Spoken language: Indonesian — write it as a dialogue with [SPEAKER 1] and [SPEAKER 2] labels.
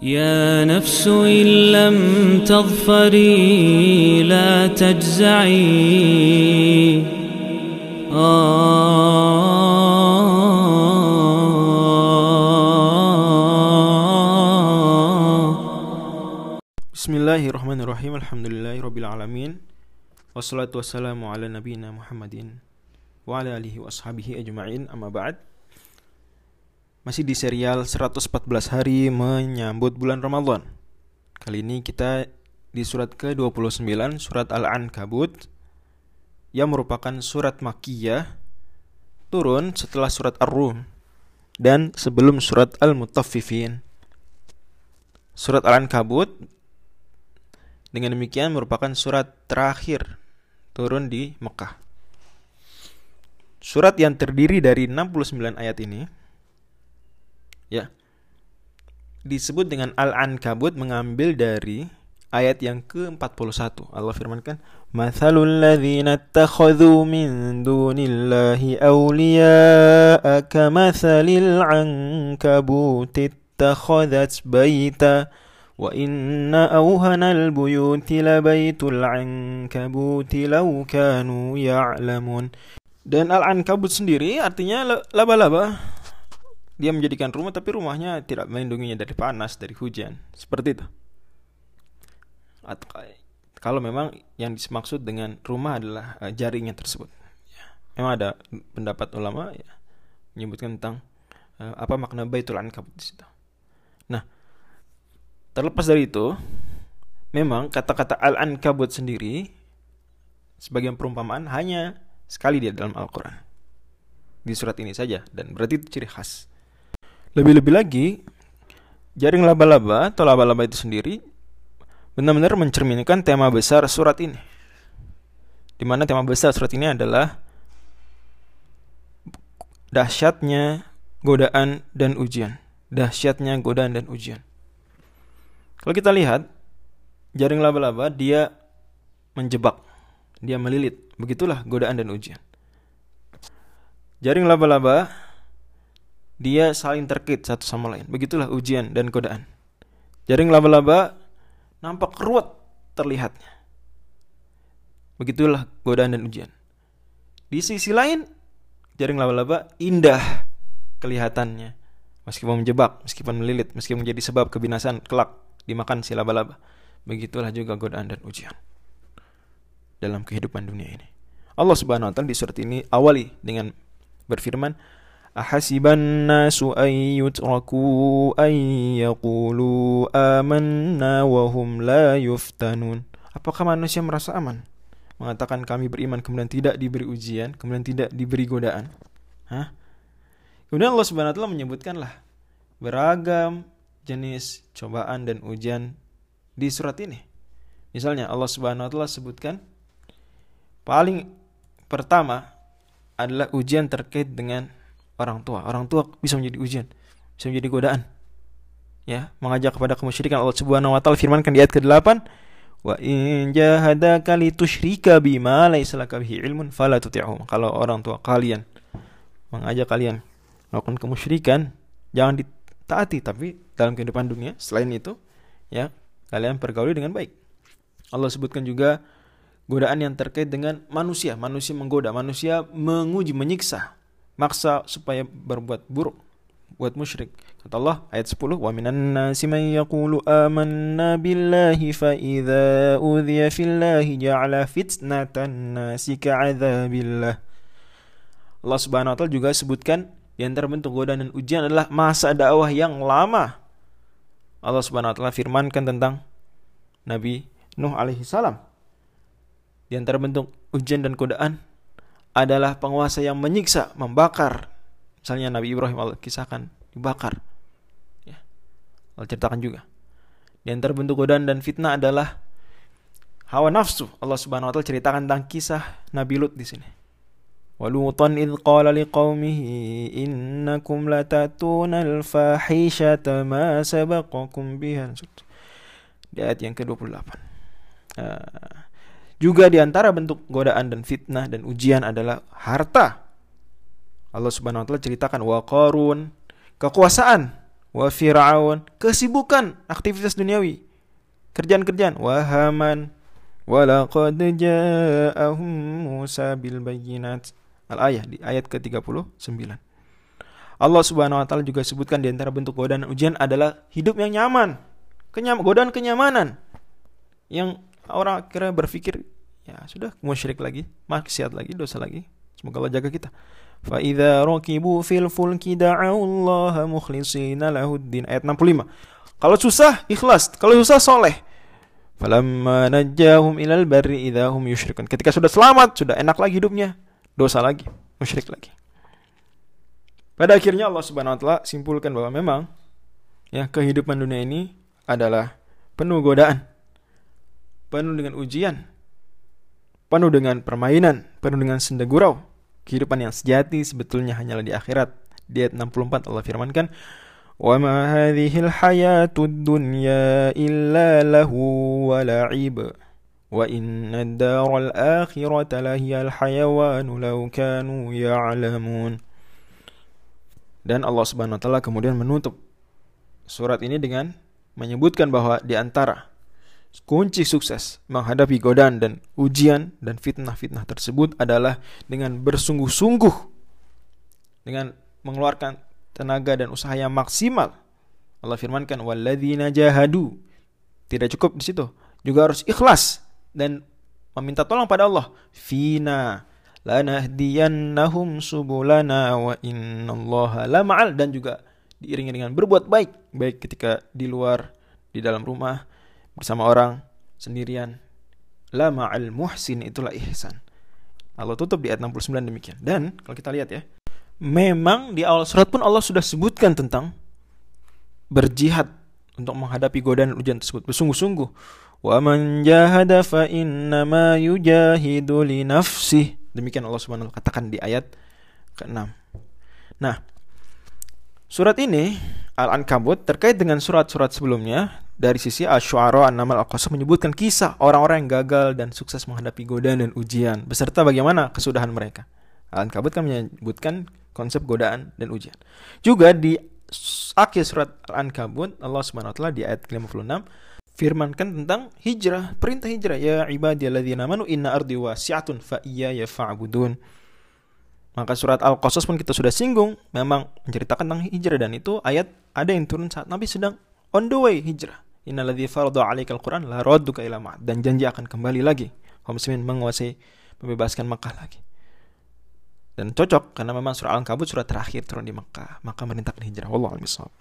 [SPEAKER 1] يا نفس إن لم تظفري لا تجزعي.
[SPEAKER 2] آه. بسم الله الرحمن الرحيم الحمد لله رب العالمين والصلاة والسلام على نبينا محمد وعلى آله وأصحابه أجمعين أما بعد. Masih di serial 114 hari menyambut bulan Ramadan Kali ini kita di surat ke-29 Surat Al-Ankabut Yang merupakan surat Makkiyah Turun setelah surat Ar-Rum Dan sebelum surat Al-Mutaffifin Surat Al-Ankabut dengan demikian merupakan surat terakhir turun di Mekah. Surat yang terdiri dari 69 ayat ini ya. Disebut dengan al-ankabut mengambil dari ayat yang ke-41. Allah firmankan Mathalul ladzina attakhadhu min dunillahi awliya'a kamathalil ankabut ittakhadhat baita wa inna awhana al-buyuti labaitul ankabut law kanu ya'lamun. Dan al-ankabut sendiri artinya laba-laba dia menjadikan rumah tapi rumahnya tidak melindunginya dari panas dari hujan seperti itu atau kalau memang yang dimaksud dengan rumah adalah uh, jaringnya tersebut ya. memang ada pendapat ulama ya, menyebutkan tentang uh, apa makna baitul ankabut di situ nah Terlepas dari itu, memang kata-kata Al-Ankabut sendiri sebagian perumpamaan hanya sekali dia dalam Al-Quran. Di surat ini saja, dan berarti itu ciri khas. Lebih-lebih lagi, jaring laba-laba atau laba-laba itu sendiri benar-benar mencerminkan tema besar surat ini. Di mana tema besar surat ini adalah dahsyatnya godaan dan ujian. Dahsyatnya godaan dan ujian. Kalau kita lihat jaring laba-laba dia menjebak, dia melilit. Begitulah godaan dan ujian. Jaring laba-laba dia saling terkait satu sama lain. Begitulah ujian dan godaan. Jaring laba-laba nampak ruwet terlihatnya. Begitulah godaan dan ujian. Di sisi lain, jaring laba-laba indah kelihatannya. Meskipun menjebak, meskipun melilit, meskipun menjadi sebab kebinasan kelak dimakan si laba-laba. Begitulah juga godaan dan ujian dalam kehidupan dunia ini. Allah Subhanahu wa taala di surat ini awali dengan berfirman Nasu an yutraku an yaqulu amanna wa hum la yuftanun. Apakah manusia merasa aman mengatakan kami beriman kemudian tidak diberi ujian, kemudian tidak diberi godaan? Hah? Kemudian Allah taala menyebutkanlah beragam jenis cobaan dan ujian di surat ini. Misalnya Allah Subhanahu wa taala sebutkan paling pertama adalah ujian terkait dengan orang tua. Orang tua bisa menjadi ujian, bisa menjadi godaan. Ya, mengajak kepada kemusyrikan Allah Subhanahu wa taala firmankan di ayat ke-8, "Wa in jahadaka litusyrika bima laysa laka bihi ilmun fala tuti'hum." Kalau orang tua kalian mengajak kalian melakukan kemusyrikan, jangan ditaati tapi dalam kehidupan dunia. Selain itu, ya kalian pergauli dengan baik. Allah sebutkan juga godaan yang terkait dengan manusia. Manusia menggoda, manusia menguji, menyiksa, maksa supaya berbuat buruk, buat musyrik. Kata Allah ayat 10, "Wa minan nasi man yaqulu amanna billahi fa idza udhiya fillahi ja'ala fitnatan nasi ka'adzabillah." Allah Subhanahu wa taala juga sebutkan di antara bentuk godaan dan ujian adalah masa dakwah yang lama Allah Subhanahu wa taala firmankan tentang Nabi Nuh alaihi salam. Di antara bentuk ujian dan godaan adalah penguasa yang menyiksa, membakar. Misalnya Nabi Ibrahim Allah kisahkan dibakar. Ya. Allah ceritakan juga. Di antara bentuk godaan dan fitnah adalah hawa nafsu. Allah Subhanahu wa taala ceritakan tentang kisah Nabi Lut di sini. ولوطا إذ قال لقومه إنكم لتأتون الفاحشة ما سبقكم بها di ayat yang ke-28 uh, juga di antara bentuk godaan dan fitnah dan ujian adalah harta Allah Subhanahu wa taala ceritakan wa qarun kekuasaan wa fir'aun, kesibukan, aktivitas duniawi, kerjaan-kerjaan, wa haman, wa laqad ja'ahum Musa bil bayyinat. Al-ayah di ayat ke-39. Allah Subhanahu wa taala juga sebutkan di antara bentuk godaan ujian adalah hidup yang nyaman. Kenyam godaan kenyamanan. Yang orang kira berpikir ya sudah musyrik lagi, maksiat lagi, dosa lagi. Semoga Allah jaga kita. Fa idza rakibu fil fulki da'u Allah mukhlishina lahuddin ayat 65. Kalau susah ikhlas, kalau susah soleh. Falamma najjahum ilal barri idza hum yusyrikun. Ketika sudah selamat, sudah enak lagi hidupnya, dosa lagi, musyrik lagi. Pada akhirnya Allah Subhanahu wa taala simpulkan bahwa memang ya kehidupan dunia ini adalah penuh godaan, penuh dengan ujian, penuh dengan permainan, penuh dengan senda gurau. Kehidupan yang sejati sebetulnya hanyalah di akhirat. Di ayat 64 Allah firmankan, "Wa ma hadhil hayatud dunya illa lahu wa la'ib." Wa inna ad-daral akhirata lahiyal hayawanu law kanu ya'lamun. Dan Allah Subhanahu wa taala kemudian menutup surat ini dengan menyebutkan bahwa di antara kunci sukses menghadapi godaan dan ujian dan fitnah-fitnah tersebut adalah dengan bersungguh-sungguh dengan mengeluarkan tenaga dan usaha yang maksimal. Allah firmankan walladzina jahadu. Tidak cukup di situ, juga harus ikhlas dan meminta tolong pada Allah. Fina lanahdiyannahum subulana wa innallaha lama'al dan juga diiringi dengan berbuat baik baik ketika di luar di dalam rumah bersama orang sendirian. La ma'al muhsin itulah ihsan. Allah tutup di ayat 69 demikian. Dan kalau kita lihat ya memang di awal surat pun Allah sudah sebutkan tentang berjihad untuk menghadapi godaan ujian tersebut. Bersungguh-sungguh. Wa man jahada fa innama yujahidu li nafsihi Demikian Allah Subhanahu wa katakan di ayat ke-6. Nah, surat ini Al-Ankabut terkait dengan surat-surat sebelumnya dari sisi Asy-Syu'ara An-Naml Al-Qasas menyebutkan kisah orang-orang yang gagal dan sukses menghadapi godaan dan ujian beserta bagaimana kesudahan mereka. Al-Ankabut kan menyebutkan konsep godaan dan ujian. Juga di akhir surat Al-Ankabut Allah Subhanahu wa taala di ayat ke-56 firmankan tentang hijrah, perintah hijrah. Ya ibadiyalladzina amanu inna ardi wasi'atun fa iyaya fa'budun. Maka surat Al-Qasas pun kita sudah singgung, memang menceritakan tentang hijrah dan itu ayat ada yang turun saat Nabi sedang on the way hijrah. Innalladzi farada 'alaikal Qur'an la radduka ila ma'ad dan janji akan kembali lagi kaum muslimin menguasai membebaskan Makkah lagi. Dan cocok karena memang surah Al-Ankabut surah terakhir turun di Makkah, maka merintahkan hijrah. Wallahu a'lam